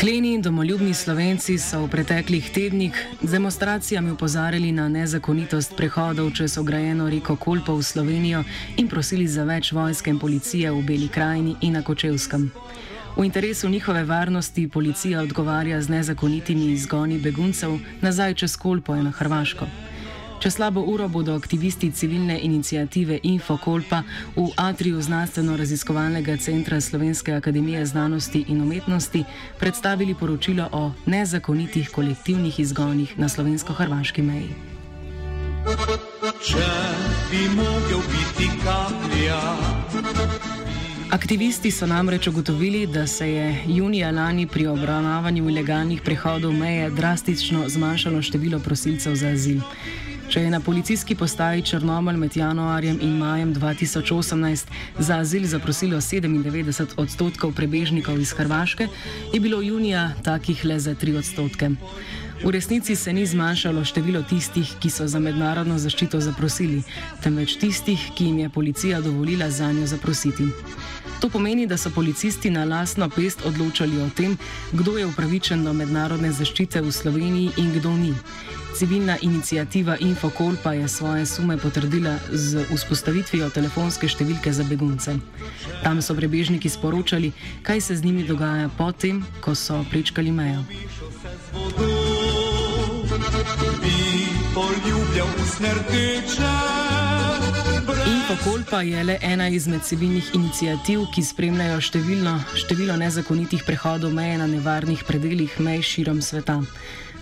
Kleni in domoljubni slovenci so v preteklih tednih z demonstracijami upozarjali na nezakonitost prehodov čez ograjeno reko Kolpo v Slovenijo in prosili za več vojske in policije v Beli krajini in na Kočevskem. V interesu njihove varnosti policija odgovarja z nezakonitimi izgoni beguncev nazaj čez Kolpo in na Hrvaško. Čez slabo uro bodo aktivisti civilne inicijative Infokolpa v atriju Znanstveno-raziskovalnega centra Slovenske akademije znanosti in umetnosti predstavili poročilo o nezakonitih kolektivnih izgonih na slovensko-hrvaški meji. Če bi mogel biti kaplja. Aktivisti so namreč ugotovili, da se je junija lani pri obravnavanju ilegalnih prehodov meje drastično zmanjšalo število prosilcev za azil. Če je na policijski postaji Črnomelj med januarjem in majem 2018 za azil zaprosilo 97 odstotkov prebežnikov iz Hrvaške, je bilo junija takih le za 3 odstotke. V resnici se ni zmanjšalo število tistih, ki so za mednarodno zaščito zaprosili, temveč tistih, ki jim je policija dovolila za njo zaprositi. To pomeni, da so policisti na lastno pest odločali o tem, kdo je upravičen do mednarodne zaščite v Sloveniji in kdo ni. Civilna inicijativa Infokol pa je svoje sume potrdila z vzpostavitvijo telefonske številke za begunce. Tam so prebežniki sporočali, kaj se z njimi dogaja potem, ko so prečkali mejo. Infokol pa je le ena izmed civilnih inicijativ, ki spremljajo številno, število nezakonitih prehodov meje na nevarnih predeljih mej širom sveta.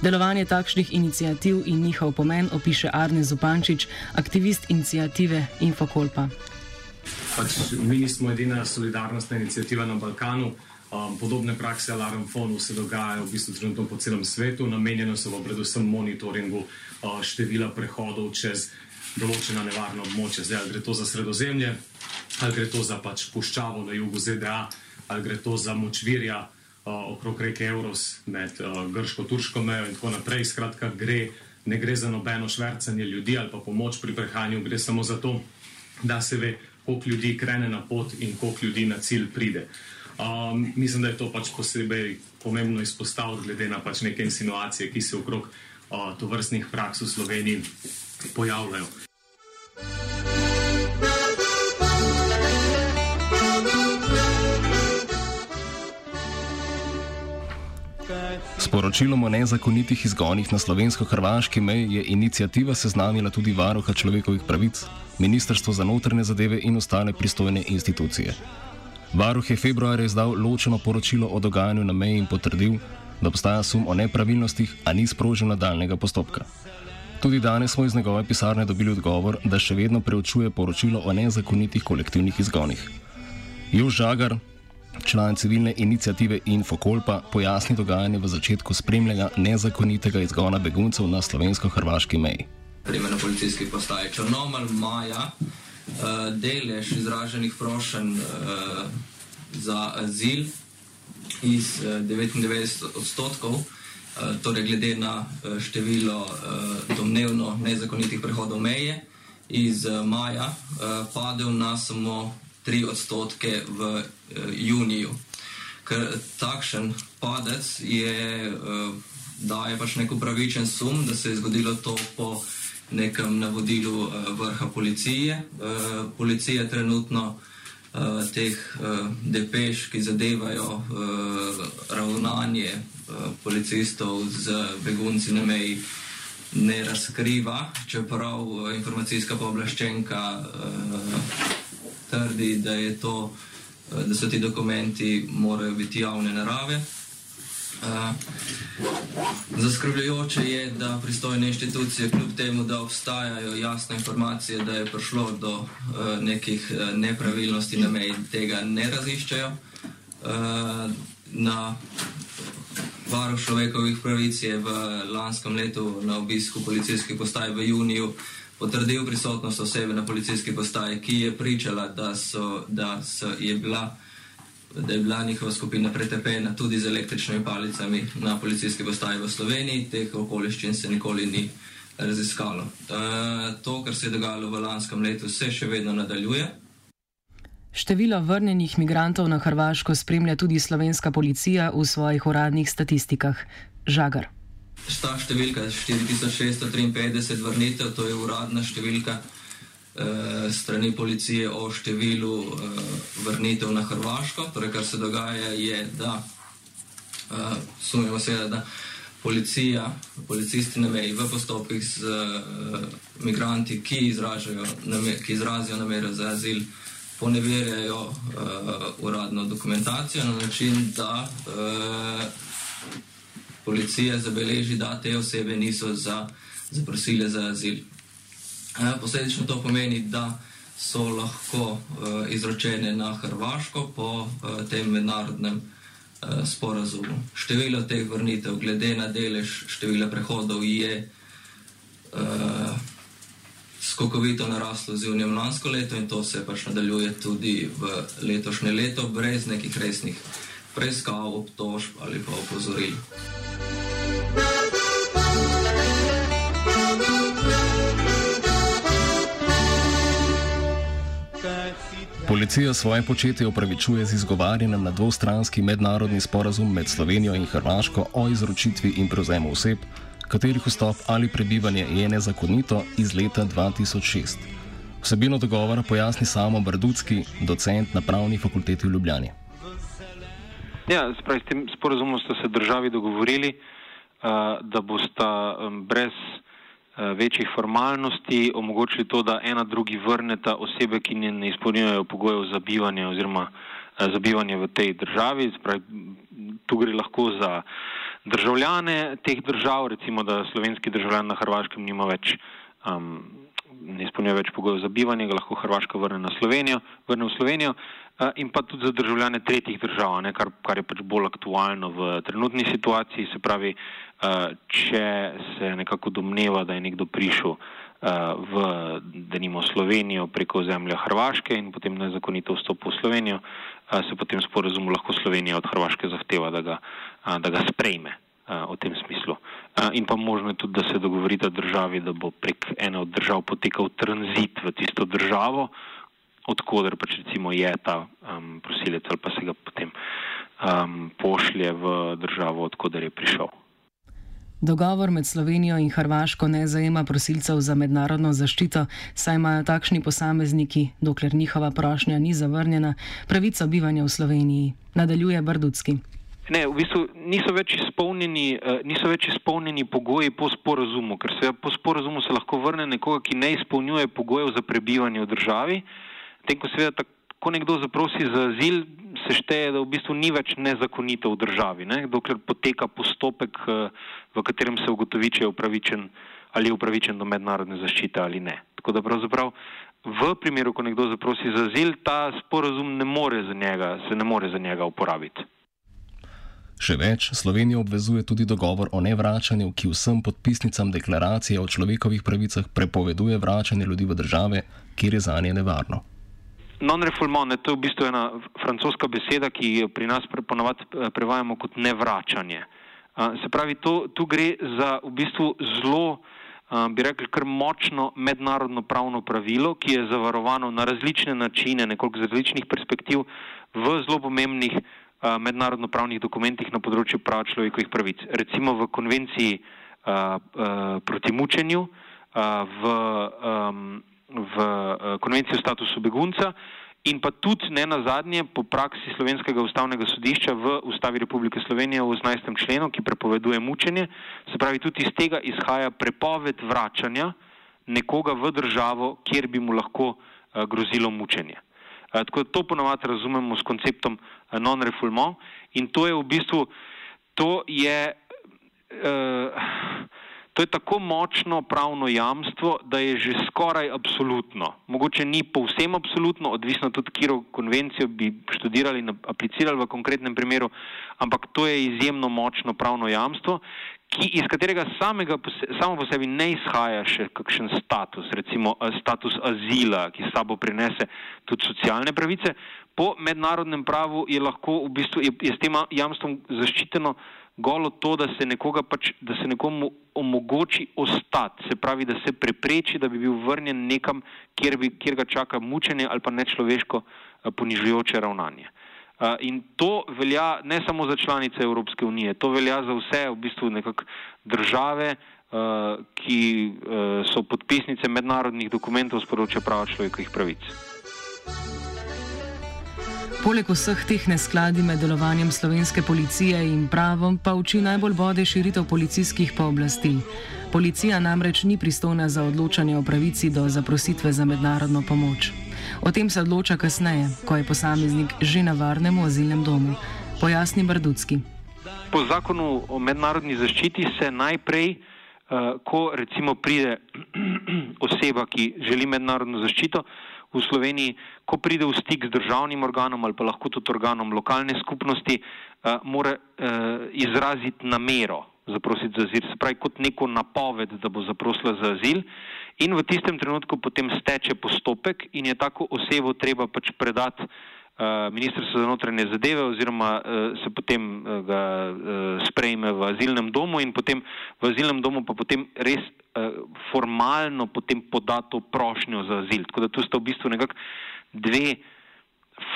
Delovanje takšnih inicijativ in njihov pomen opiše Arne Zupančič, aktivist inicijative Infokolpa. Pač mi nismo edina solidarnostna inicijativa na Balkanu. Um, podobne prakse Alarm Fonu se dogajajo v bistvu trenutno po celem svetu. Namenjeno so predvsem monitoringu uh, števila prehodov čez določena nevarna območja. Zdaj, ali gre to za sredozemlje, ali gre to za pač puščavo na jugu ZDA, ali gre to za močvirja okrog reke Euros med uh, grško-turško mejo in tako naprej. Skratka, gre, ne gre za nobeno švrcanje ljudi ali pa pomoč pri prehajanju, gre samo za to, da se ve, koliko ljudi krene na pot in koliko ljudi na cilj pride. Um, mislim, da je to pač posebej pomembno izpostaviti, glede na pač neke insinuacije, ki se okrog uh, tovrstnih praks v Sloveniji pojavljajo. Sporočilom o nezakonitih izgonih na slovensko-hrvaški meji je inicijativa seznanila tudi varuha človekovih pravic, Ministrstvo za notrne zadeve in ostale pristojne institucije. Varuh je februarja izdal ločeno poročilo o dogajanju na meji in potrdil, da obstaja sum o nepravilnostih, a ni sprožil nadaljnega postopka. Tudi danes smo iz njegove pisarne dobili odgovor, da še vedno preučuje poročilo o nezakonitih kolektivnih izgonih. Jož Žagar, član civilne inicijative Infokolpa, pojasni dogajanje v začetku spremljanja nezakonitega izgona beguncev na slovensko-hrvaški meji. Primer na policijski postaji Črnomelj, Maja, uh, delež izraženih prošenj uh, za azil iz uh, 99 odstotkov, uh, torej glede na uh, število uh, domnevno nezakonitih prehodov meje, iz uh, maja uh, padel na samo 3 odstotke v uh, juniju. Ker takšen padec je, uh, daje pač nek upravičen sum, da se je zgodilo to po nekem navodilu uh, vrha policije. Uh, policija trenutno uh, teh depeš, ki zadevajo ravnanje policistov z begunci na meji, ne razkriva, čeprav informacijska pooblaščenka trdi, da, to, uh, da so ti dokumenti morajo biti javne narave. Zaskrbljujoče je, da pristojne inštitucije, kljub temu, da obstajajo jasne informacije, da je prišlo do uh, nekih uh, nepravilnosti na meji, tega ne raziščajo. Uh, na varu človekovih pravic je v lanskem letu na obisku policijske postaje v juniju potrdil prisotnost osebe na policijski postaji, ki je pričala, da, so, da so, je bila da je bila njihova skupina pretepena tudi z električnimi palicami na policijski postaji v Sloveniji. Teh okoliščin se nikoli ni raziskalo. E, to, kar se je dogajalo v lanskem letu, se še vedno nadaljuje. Število vrnjenih migrantov na Hrvaško spremlja tudi slovenska policija v svojih uradnih statistikah. Žagar. Ta številka 4653 vrnitev, to je uradna številka. Eh, strani policije o številu eh, vrnitev na Hrvaško. Torej, kar se dogaja, je, da eh, sumimo seveda, da policija, policisti na meji v postopkih z migranti, ki, ki izrazijo namero za azil, poneverjajo uradno dokumentacijo na način, da policija zabeleži, da te osebe niso zaprosile za azil. Posledično to pomeni, da so lahko uh, izročene na Hrvaško po uh, tem mednarodnem sporazumu. Število teh vrnitev, glede na delež števila prehodov, je skokovito naraslo z junijem lansko leto in to se pač nadaljuje tudi v letošnje leto, brez nekih resnih preiskav, obtožb ali pa opozoril. Policija svoje početje upravičuje z izgovarjanjem na dvostranski mednarodni sporazum med Slovenijo in Hrvaško o izročitvi in prevzemu oseb, katerih vstop ali prebivanje je nezakonito iz leta 2006. Vsebino dogovora pojasni samo Brdudski, docent na pravni fakulteti v Ljubljani. Ja, spravi, s tem sporazumom ste se državi dogovorili, uh, da boste um, brez večjih formalnosti omogočili to, da ena drugi vrneta osebe, ki ne izpolnjujejo pogojev za bivanje oziroma eh, za bivanje v tej državi. Spravi, tu gre lahko za državljane teh držav, recimo, da slovenski državljan na Hrvaškem nima več, um, ne izpolnjuje več pogojev za bivanje, ga lahko Hrvaška vrne na Slovenijo, vrne v Slovenijo. Uh, in pa tudi za državljane tretjih držav, ne, kar, kar je pač bolj aktualno v trenutni situaciji, se pravi, Eh, če se nekako domneva, da je nekdo prišel eh, v denimo Slovenijo preko zemlja Hrvaške in potem nezakonito vstopil v Slovenijo, eh, se potem sporazumu lahko Slovenija od Hrvaške zahteva, da ga, da ga sprejme v tem smislu. In pa možno je tudi, da se dogovorita državi, da bo prek ene od držav potekal tranzit v tisto državo, odkuder pač recimo je ta um, prosilec ali pa se ga potem um, pošlje v državo, odkuder je prišel. Dogovor med Slovenijo in Hrvaško ne zajema prosilcev za mednarodno zaščito, saj imajo takšni posamezniki, dokler njihova prošnja ni zavrnjena, pravico bivanja v Sloveniji. Nadaljuje Brdudski. Ne, v bistvu niso več, izpolnjeni, eh, niso več izpolnjeni pogoji po sporazumu, ker se po sporazumu se lahko vrne nekoga, ki ne izpolnjuje pogojev za prebivanje v državi. Tem, ko seveda ko nekdo zaprosi za azil, se šteje, da v bistvu ni več nezakonito v državi, ne? dokler poteka postopek, eh, v katerem se ugotovi, če je upravičen ali je upravičen do mednarodne zaščite ali ne. Tako da pravzaprav v primeru, ko nekdo zaprosi za azil, ta sporazum ne more za njega, se ne more za njega uporabiti. Še več, Slovenija obvezuje tudi dogovor o nevračanju, ki vsem podpisnicam deklaracije o človekovih pravicah prepoveduje vračanje ljudi v države, kjer je za nje nevarno. Non-refoulement, to je v bistvu ena francoska beseda, ki jo pri nas ponovadi eh, prevajamo kot nevračanje. Se pravi, to, tu gre za v bistvu zelo, bi rekli, kar močno mednarodno pravno pravilo, ki je zavarovano na različne načine, nekoliko z različnih perspektiv v zelo pomembnih mednarodno pravnih dokumentih na področju prav človekovih pravic. Recimo v konvenciji proti mučenju, v v uh, konvenciji o statusu begunca in pa tudi ne na zadnje po praksi Slovenskega ustavnega sodišča v Ustavi Republike Slovenije v 18. členu, ki prepoveduje mučenje, se pravi tudi iz tega izhaja prepoved vračanja nekoga v državo, kjer bi mu lahko uh, grozilo mučenje. Uh, tako da to ponovadi razumemo s konceptom non-refoulement in to je v bistvu, to je uh, To je tako močno pravno jamstvo, da je že skoraj absolutno. Mogoče ni povsem absolutno, odvisno tudi, kjer konvencijo bi študirali in aplicirali v konkretnem primeru, ampak to je izjemno močno pravno jamstvo, ki, iz katerega samega, samo po sebi ne izhaja še kakšen status, recimo status azila, ki sabo prinese tudi socialne pravice. Po mednarodnem pravu je lahko v bistvu je, je s tem jamstvom zaščiteno golo to, da se, pač, da se nekomu omogoči ostati, se pravi, da se prepreči, da bi bil vrnjen nekam, kjer, bi, kjer ga čaka mučenje ali pa nečloveško eh, ponižujoče ravnanje. Uh, in to velja ne samo za članice Evropske unije, to velja za vse v bistvu države, uh, ki so podpisnice mednarodnih dokumentov z področja prava človekovih pravic. Poleg vseh teh neskladij med delovanjem slovenske policije in pravom, pa uči najbolj bode širitev policijskih pooblastil. Policija namreč ni pristojna za odločanje o pravici do zaprositve za mednarodno pomoč. O tem se odloča kasneje, ko je posameznik že na varnem azilnem domu. Pojasni Brdudski. Po zakonu o mednarodni zaščiti se najprej, uh, ko recimo pride oseba, ki želi mednarodno zaščito, v Sloveniji, ko pride v stik z državnim organom ali pa lahko tudi organom lokalne skupnosti, uh, mora uh, izraziti namero zaprositi za azil, se pravi kot neko napoved, da bo zaprosila za azil. In v tistem trenutku potem steče postopek in je tako osebo treba pač predati Ministrstvo za notranje zadeve oziroma uh, se potem uh, ga uh, sprejme v azilnem domu in potem v azilnem domu pa potem res formalno potem poda to prošnjo za azil. Tako da tu sta v bistvu nekako dve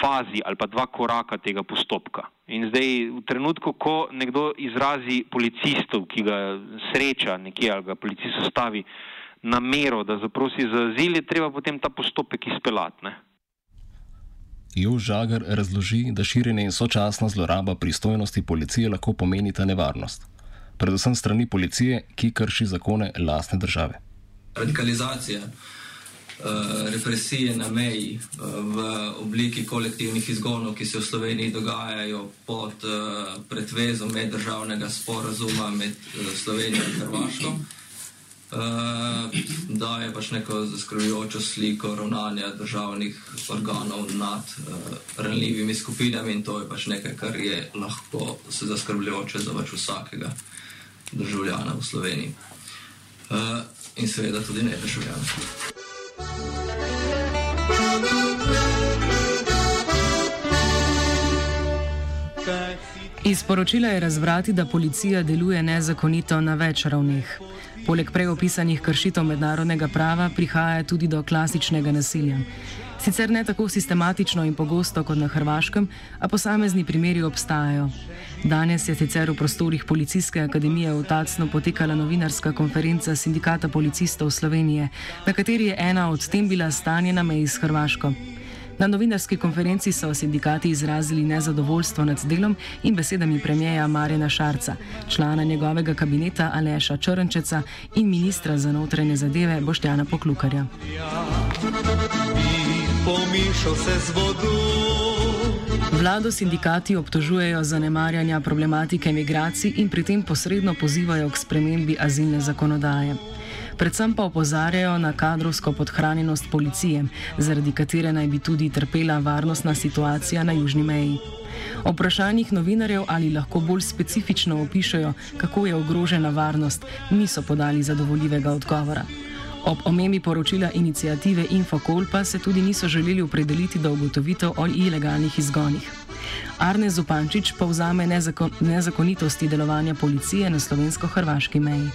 fazi ali pa dva koraka tega postopka. In zdaj v trenutku, ko nekdo izrazi policistov, ki ga sreča nekje ali ga policist stavi namero, da zaprosi za azil, je treba potem ta postopek izpeljati. Jo Žagar razloži, da širjenje in sočasna zloraba pristojnosti policije lahko pomenita nevarnost predvsem strani policije, ki krši zakone lastne države. Radikalizacija, uh, represije na meji uh, v obliki kolektivnih izgonov, ki se v Sloveniji dogajajo pod uh, pretvezo meddržavnega sporazuma med Slovenijo in Hrvaško. Uh, da je pač neko zaskrbljujočo sliko ravnanja državnih organov nad uh, ranljivimi skupinami, in to je pač nekaj, kar je lahko zaskrbljujoče za pač vsakega državljana v Sloveniji. Uh, in seveda tudi ne državljana. Iz poročila je razvrati, da policija deluje nezakonito na več ravneh. Poleg prej opisanih kršitev mednarodnega prava prihaja tudi do klasičnega nasilja. Sicer ne tako sistematično in pogosto kot na Hrvaškem, a posamezni primeri obstajajo. Danes je sicer v prostorih Policijske akademije v Tacnu potekala novinarska konferenca Sindikata policistov Slovenije, na kateri je ena od tem bila stanje na meji s Hrvaško. Na novinarski konferenci so sindikati izrazili nezadovoljstvo nad delom in besedami premijeja Marjena Šarca, člana njegovega kabineta Aleša Črnčeca in ministra za notranje zadeve Boštjana Poklukarja. Vlado sindikati obtožujejo zanemarjanja problematike migracij in pri tem posredno pozivajo k spremembi azilne zakonodaje predvsem pa opozarjajo na kadrovsko podhranjenost policije, zaradi katere naj bi tudi trpela varnostna situacija na južni meji. O vprašanjih novinarjev, ali lahko bolj specifično opišajo, kako je ogrožena varnost, niso podali zadovoljivega odgovora. Ob omembi poročila inicijative Infokol pa se tudi niso želeli opredeliti do ugotovitev o ilegalnih izgonih. Arne Zupančič povzame nezakon nezakonitosti delovanja policije na slovensko-hrvaški meji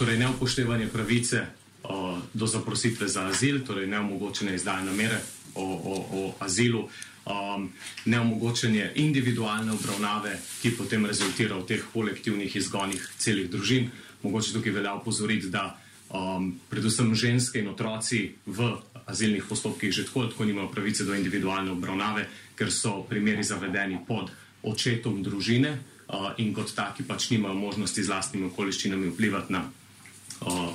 torej neupoštevanje pravice o, do zaprositve za azil, torej neomogočene izdaje namere o, o, o azilu, um, neomogočenje individualne obravnave, ki potem rezultira v teh kolektivnih izgonih celih družin. Mogoče tukaj velja upozoriti, da um, predvsem ženske in otroci v azilnih postopkih že tako, tako nimajo pravice do individualne obravnave, ker so primeri zavedeni pod očetom družine uh, in kot taki pač nimajo možnosti z lastnimi okoliščinami vplivati na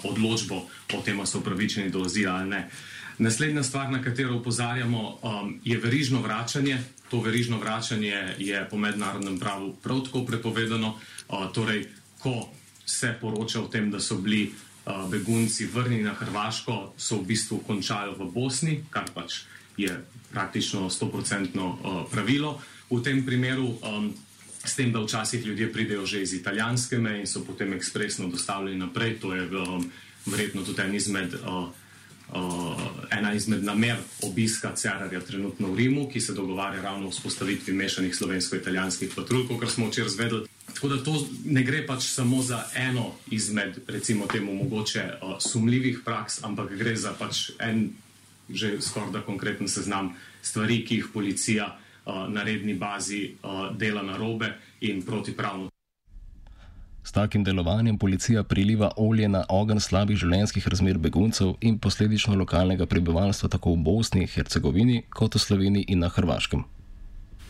odločbo o tem, ali so upravičeni do azila ali ne. Naslednja stvar, na katero upozarjamo, um, je verižno vračanje. To verižno vračanje je po mednarodnem pravu prav tako prepovedano. Uh, torej, ko se poroča o tem, da so bili uh, begunci vrnjeni na Hrvaško, so v bistvu končali v Bosni, kar pač je praktično 100% uh, pravilo. V tem primeru, um, s tem, da včasih ljudje pridejo že iz italijanske meje in so potem ekspresno dostavljeni naprej, to je um, verjetno tudi en izmed. Uh, Uh, ena izmed namer obiska Cerarja trenutno v Rimu, ki se dogovarja ravno o vzpostavitvi mešanih slovensko-italijanskih patrulj, kot smo včeraj zvedeli. Tako da to ne gre pač samo za eno izmed, recimo, temu mogoče uh, sumljivih praks, ampak gre za pač en že skoraj da konkreten seznam stvari, ki jih policija na redni bazi uh, dela na robe in protipravno. S takim delovanjem policija priliva olje na ogen slabih življenjskih razmer beguncev in posledično lokalnega prebivalstva tako v Bosni, Hercegovini kot v Sloveniji in na Hrvaškem.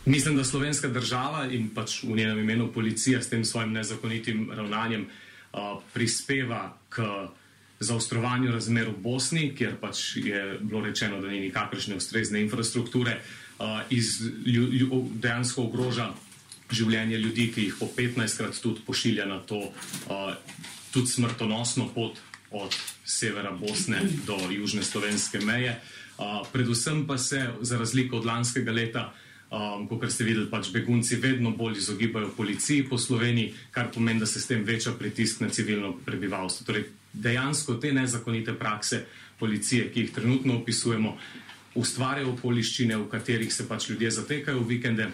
Mislim, da slovenska država in pač v njenem imenu policija s tem svojim nezakonitim ravnanjem uh, prispeva k zaostrovanju razmer v Bosni, kjer pač je bilo rečeno, da ni nikakršne ustrezne infrastrukture, uh, iz, lju, lju, dejansko ogroža življenje ljudi, ki jih po 15krat tudi pošilja na to uh, tudi smrtonosno pot od severa Bosne do južne slovenske meje. Uh, predvsem pa se, za razliko od lanskega leta, um, kot ste videli, pač begunci vedno bolj izogibajo policiji po Sloveniji, kar pomeni, da se s tem veča pritisk na civilno prebivalstvo. Torej, dejansko te nezakonite prakse policije, ki jih trenutno opisujemo, ustvarjajo okoliščine, v katerih se pač ljudje zatekajo v vikende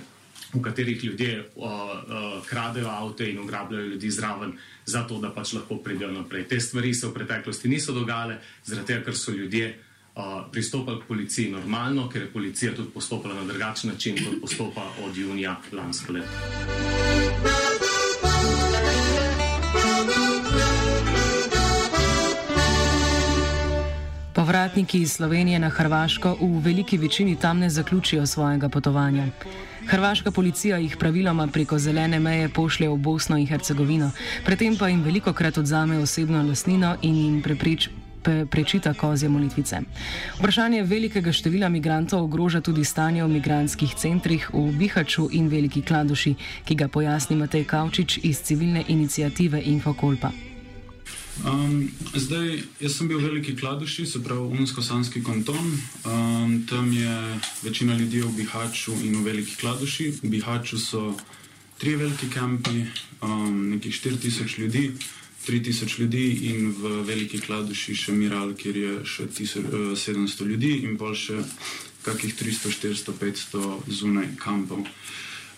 v katerih ljudje uh, uh, kradejo avto in ugrabljajo ljudi zraven, zato da pač lahko pridejo naprej. Te stvari se v preteklosti niso dogajale, zaradi tega, ker so ljudje uh, pristopali k policiji normalno, ker je policija tudi postopala na drugačen način, kot postopa od junija lansko leto. Povratniki iz Slovenije na Hrvaško v veliki večini tam ne zaključijo svojega potovanja. Hrvaška policija jih praviloma preko zelene meje pošlje v Bosno in Hercegovino, predtem pa jim veliko krat odzame osebno lasnino in jim preprič. Prečita kozje molitvice. Vprašanje velikega števila migrantov ogroža tudi stanje v migranskih centrih v Bihaču in Veliki Kladuši, ki ga pojasni Matej Kavčič iz civilne inicijative Infokolpa. Um, zdaj, jaz sem bil v Veliki Kladuši, se pravi Unsko-Sanski kanton. Um, tam je večina ljudi v Bihaču in v Veliki Kladuši. V Bihaču so tri veliki kampi, um, nekih 4000 ljudi, 3000 ljudi in v Veliki Kladuši še Miral, kjer je še 1700 ljudi in pa še kakih 300, 400, 500 zunaj kampov.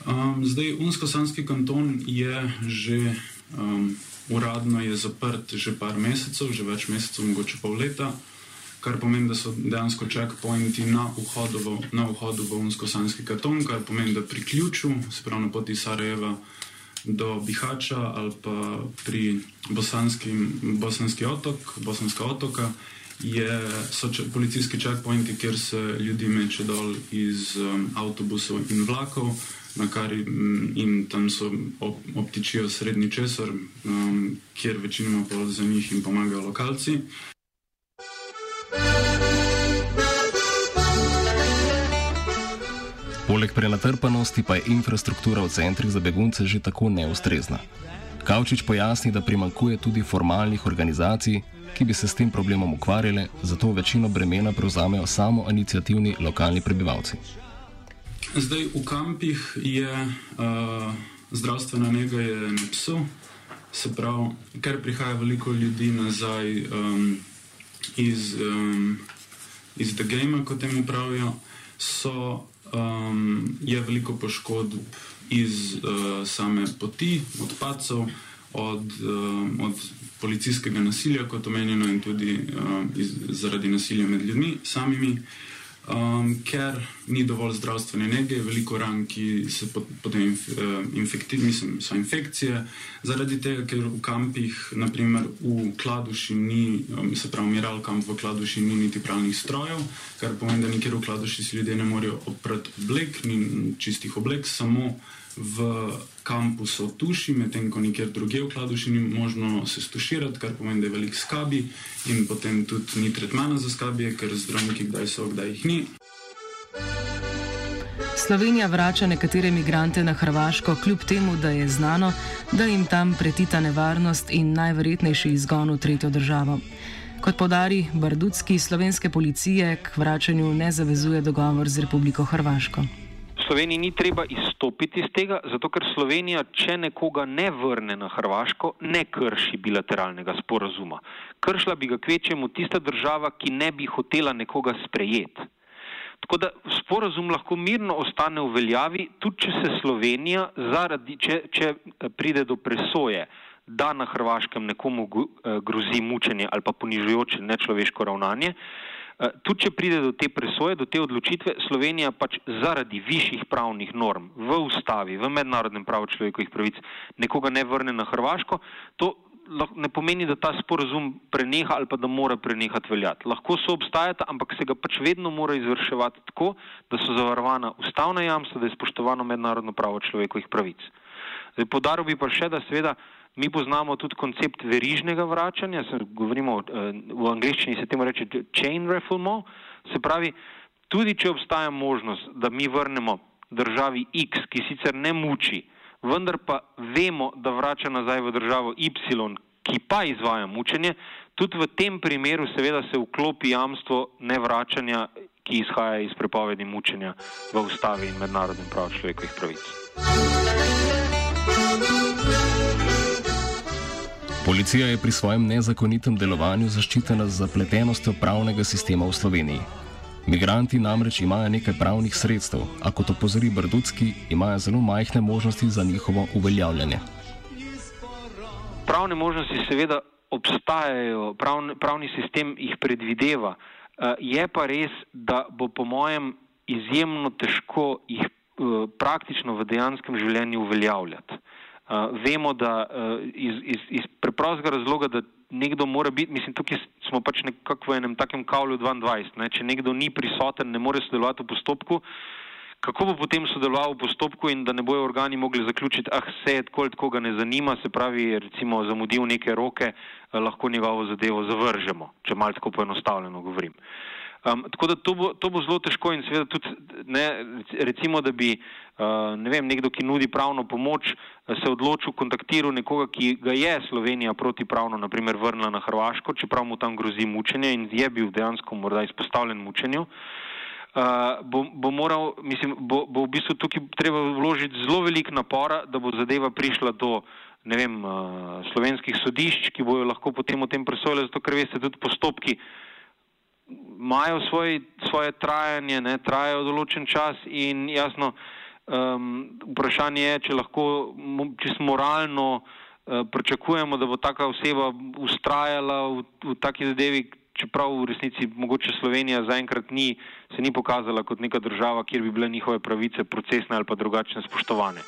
Um, zdaj, Unsko-Sanski kanton je že. Um, uradno je zaprt že par mesecev, že več mesecev, mogoče pol leta, kar pomeni, da so dejansko checkpointi na vhodu v, na vhodu v Unsko-Sanski katon, kar pomeni, da pri ključu, spravo na poti Sarajeva do Bihača ali pa pri bosanski otok, bosanska otoka, je, so če, policijski checkpointi, kjer se ljudi meče dol iz um, avtobusov in vlakov na kar jim tam so op, optičijo srednji česar, um, kjer večinoma pa za njih jim pomagajo lokalci. Poleg prenatrpanosti pa je infrastruktura v centrih za begunce že tako neustrezna. Kavčič pojasni, da primankuje tudi formalnih organizacij, ki bi se s tem problemom ukvarjale, zato večino bremena prevzamejo samo inicijativni lokalni prebivalci. Zdaj v kampih je uh, zdravstvena njega na psu, se pravi, ker prihaja veliko ljudi nazaj um, iz, um, iz The Game, kot temu pravijo, so, um, je veliko poškodb iz uh, same poti, od pacov, od, um, od policijskega nasilja, kot omenjeno, in tudi um, iz, zaradi nasilja med ljudmi samimi. Um, ker ni dovolj zdravstvene nege, veliko ran, ki se pot, potem inf, uh, infektirajo, mislim, so infekcije, zaradi tega, ker v kampih, naprimer v Kladuši, ni, um, se pravi, miral kamp v Kladuši, ni niti pravnih strojev, kar pomeni, da nikjer v Kladuši si ljudje ne morejo oprati oblek, ni čistih oblek, samo v kampu so tuši, medtem ko nikjer drugje v Kladuši ni možno se stuširati, kar pomeni, da je velik skabi in potem tudi ni tretmana za skabije, ker zdravniki kdaj so, kdaj jih ni. Slovenija vrača nekatere imigrante na Hrvaško, kljub temu, da je znano, da jim tam pretita nevarnost in najverjetnejši izgon v tretjo državo. Kot podari Bardutski, slovenske policije k vračanju ne zavezuje dogovor z Republiko Hrvaško. Sloveniji ni treba izstopiti iz tega, zato ker Slovenija, če nekoga ne vrne na Hrvaško, ne krši bilateralnega sporazuma. Kršila bi ga kvečemu tista država, ki ne bi hotela nekoga sprejeti. Tako da sporazum lahko mirno ostane v veljavi, tudi če se Slovenija, zaradi, če, če eh, pride do presoje, da na Hrvaškem nekomu eh, grozi mučenje ali pa ponižujoče nečloveško ravnanje. Eh, tudi če pride do te presoje, do te odločitve, Slovenija pač zaradi višjih pravnih norm v ustavi, v mednarodnem pravu človekovih pravic nekoga ne vrne na Hrvaško, to ne pomeni, da ta sporozum preneha ali pa da mora prenehati veljati. Lahko so obstajata, ampak se ga pač vedno mora izvrševati tako, da so zavarovana ustavna jamstva, da je spoštovano mednarodno pravo človekovih pravic. Zdaj, podaril bi pa še, da seveda mi poznamo tudi koncept verižnega vračanja, govorimo eh, v angliščini se temu reče chain refoulement, se pravi, tudi če obstaja možnost, da mi vrnemo državi X, ki sicer ne muči, vendar pa vemo, da vrača nazaj v državo Y, ki pa izvaja mučenje, tudi v tem primeru seveda se vklopi jamstvo nevračanja, ki izhaja iz prepovedi mučenja v ustavi in mednarodnem pravu človekovih pravic. Policija je pri svojem nezakonitem delovanju zaščitena z zapletenostjo pravnega sistema v Sloveniji. Migranti namreč imajo nekaj pravnih sredstev, a kot opozori Brdutski, imajo zelo majhne možnosti za njihovo uveljavljanje. Pravne možnosti seveda obstajajo, pravni, pravni sistem jih predvideva. Eh, je pa res, da bo po mojem izjemno težko jih eh, praktično v dejanskem življenju uveljavljati. Eh, vemo, da iz, iz, iz preprostega razloga, da nekdo mora biti, mislim, tukaj smo pač nekako v enem takem kavlu 22, ne? če nekdo ni prisoten, ne more sodelovati v postopku, kako bo potem sodeloval v postopku in da ne bojo organi mogli zaključiti, ah, vse je tako, tako ga ne zanima, se pravi, recimo zamudil neke roke, eh, lahko njegovo zadevo zavržemo, če malo tako poenostavljeno govorim. Um, tako da to bo, to bo zelo težko in seveda tudi, ne, recimo, da bi uh, ne vem, nekdo, ki nudi pravno pomoč, se odločil, kontaktiral nekoga, ki ga je Slovenija protipravno, naprimer, vrnila na Hrvaško, čeprav mu tam grozi mučenje in je bil dejansko morda izpostavljen mučenju. Uh, bo, bo, moral, mislim, bo, bo v bistvu tukaj treba vložiti zelo velik napora, da bo zadeva prišla do ne vem, uh, slovenskih sodišč, ki bojo lahko potem o tem presojali, zato ker veste, tudi postopki uh, imajo svoj, svoje trajanje, ne, trajajo določen čas in jasno, um, vprašanje je, če lahko čisto moralno uh, pričakujemo, da bo taka oseba ustrajala v, v taki zadevi, čeprav v resnici mogoče Slovenija zaenkrat ni, se ni pokazala kot neka država, kjer bi bile njihove pravice procesne ali pa drugačne spoštovane.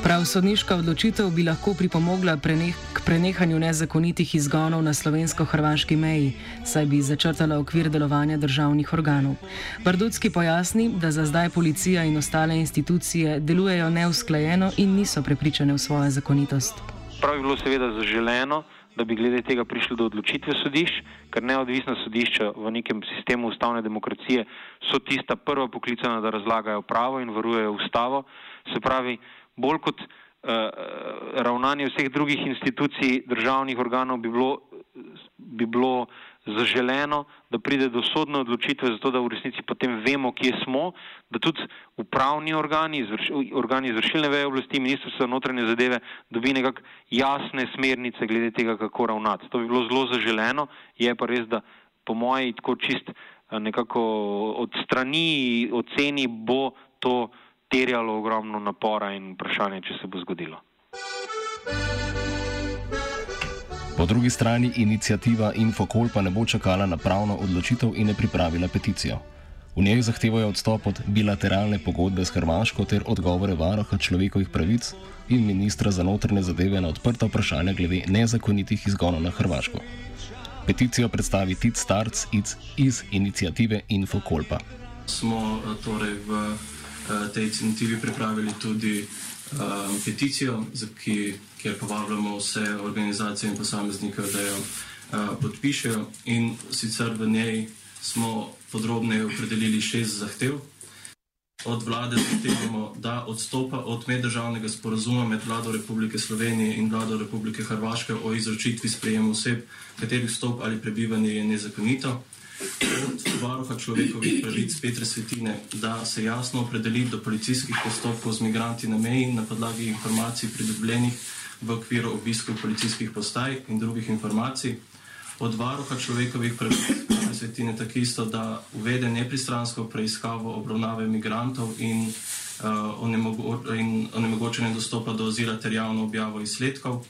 Prav sodniška odločitev bi lahko pripomogla preneh k prenehanju nezakonitih izgonov na slovensko-hrvaški meji, saj bi začrtala okvir delovanja državnih organov. Bardutski pojasni, da za zdaj policija in ostale institucije delujejo neusklajeno in niso prepričane v svojo zakonitost. Prav bi bilo seveda zaželeno, da bi glede tega prišli do odločitve sodišč, ker neodvisna sodišča v nekem sistemu ustavne demokracije so tista prva poklicana, da razlagajo pravo in varujejo ustavo. Se pravi, bolj kot uh, ravnanje vseh drugih institucij, državnih organov, bi bilo, bi bilo zaželeno, da pride do sodne odločitve, zato da v resnici potem vemo, kje smo, da tudi upravni organi, izvrš, organi izvršilne veje oblasti, ministrstvo za notranje zadeve, dobi nekako jasne smernice glede tega, kako ravnati. To bi bilo zelo zaželeno, je pa res, da po moji tako čist nekako od strani oceni bo to terjalo ogromno napora in vprašanje, če se bo zgodilo. Po drugi strani inicijativa Infokol pa ne bo čakala na pravno odločitev in je pripravila peticijo. V njej zahtevajo odstop od bilateralne pogodbe s Hrvaško ter odgovore varoha človekovih pravic in ministra za notrne zadeve na odprta vprašanja glede nezakonitih izgonov na Hrvaško. Peticijo predstavi Tit Starc iz, iz inicijative Infokolpa. Smo torej v tej inicijativi pripravili tudi um, peticijo, ki, kjer povabljamo vse organizacije in posameznike, da jo uh, podpišejo. In sicer v njej smo podrobneje opredelili šest zahtev. Od vlade zahtevamo, da odstopa od meddržavnega sporazuma med vlado Republike Slovenije in vlado Republike Hrvaške o izročitvi sprejemu oseb, katerih vstop ali prebivanje je nezakonito. Varuha človekovih pravic Petra Svetine, da se jasno opredeli do policijskih postopkov z migranti na meji na podlagi informacij pridobljenih v okviru obiskov policijskih postaj in drugih informacij. Od varuha človekovih pravic Petra Svetine tako isto, da uvede nepristransko preiskavo obravnave migrantov in, uh, onemogo in onemogočenje dostopa do azila ter javno objavo izsledkov.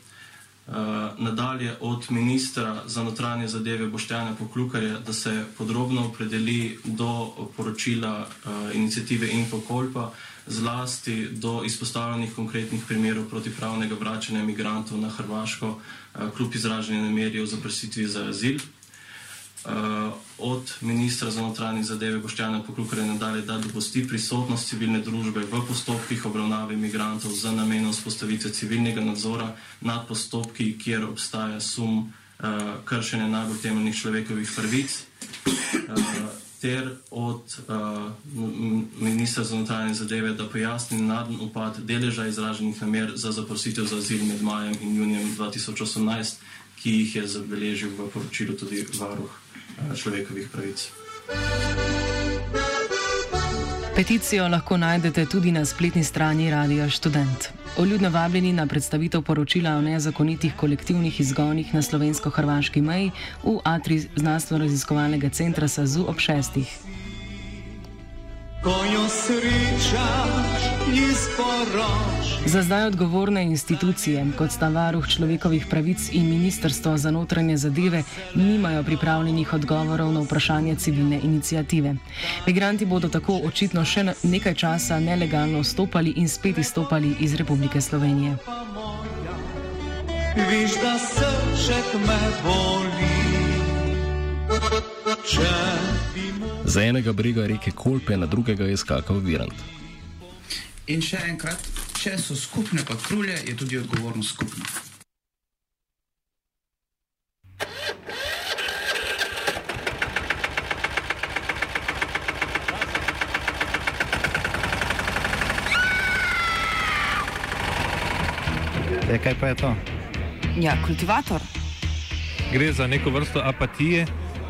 Uh, nadalje od ministra za notranje zadeve Boštjana Poklukarja, da se podrobno opredeli do poročila uh, inicijative Infokolpa, zlasti do izpostavljenih konkretnih primerov protipravnega vračanja migrantov na Hrvaško, uh, kljub izraženju namerijo za prositvi za azil. Uh, od ministra za notranje zadeve Boštjana Poklukarja nadalje, da dopusti prisotnost civilne družbe v postopkih obravnave imigrantov za namenom spostavitve civilnega nadzora nad postopki, kjer obstaja sum uh, kršenja najbolj temeljnih človekovih pravic. Uh, ter od uh, ministra za notranje zadeve, da pojasni naden upad deleža izraženih namer za zaprositev za azil med majem in junijem 2018, ki jih je zabeležil v poročilu tudi varuh človekovih pravic. Peticijo lahko najdete tudi na spletni strani Radia Student. Oljudno vabljeni na predstavitev poročila o nezakonitih kolektivnih izgonih na slovensko-hrvaški meji v Atri znanstveno-raziskovalnega centra SAZU ob šestih. Za zdaj odgovorne institucije, kot sta varuh človekovih pravic in Ministrstvo za notranje zadeve, nimajo pripravljenih odgovorov na vprašanje civilne inicijative. Migranti bodo tako očitno še nekaj časa nelegalno vstopali in spet izstopali iz Republike Slovenije. Viš, da srček me boli. Za enega brega reke Kolpe, na drugega je skakal Virant. In še enkrat, če so skupne patrulje, je tudi odgovornost skupna. E, kaj pa je to? Ja, kultivator. Gre za neko vrsto apatije.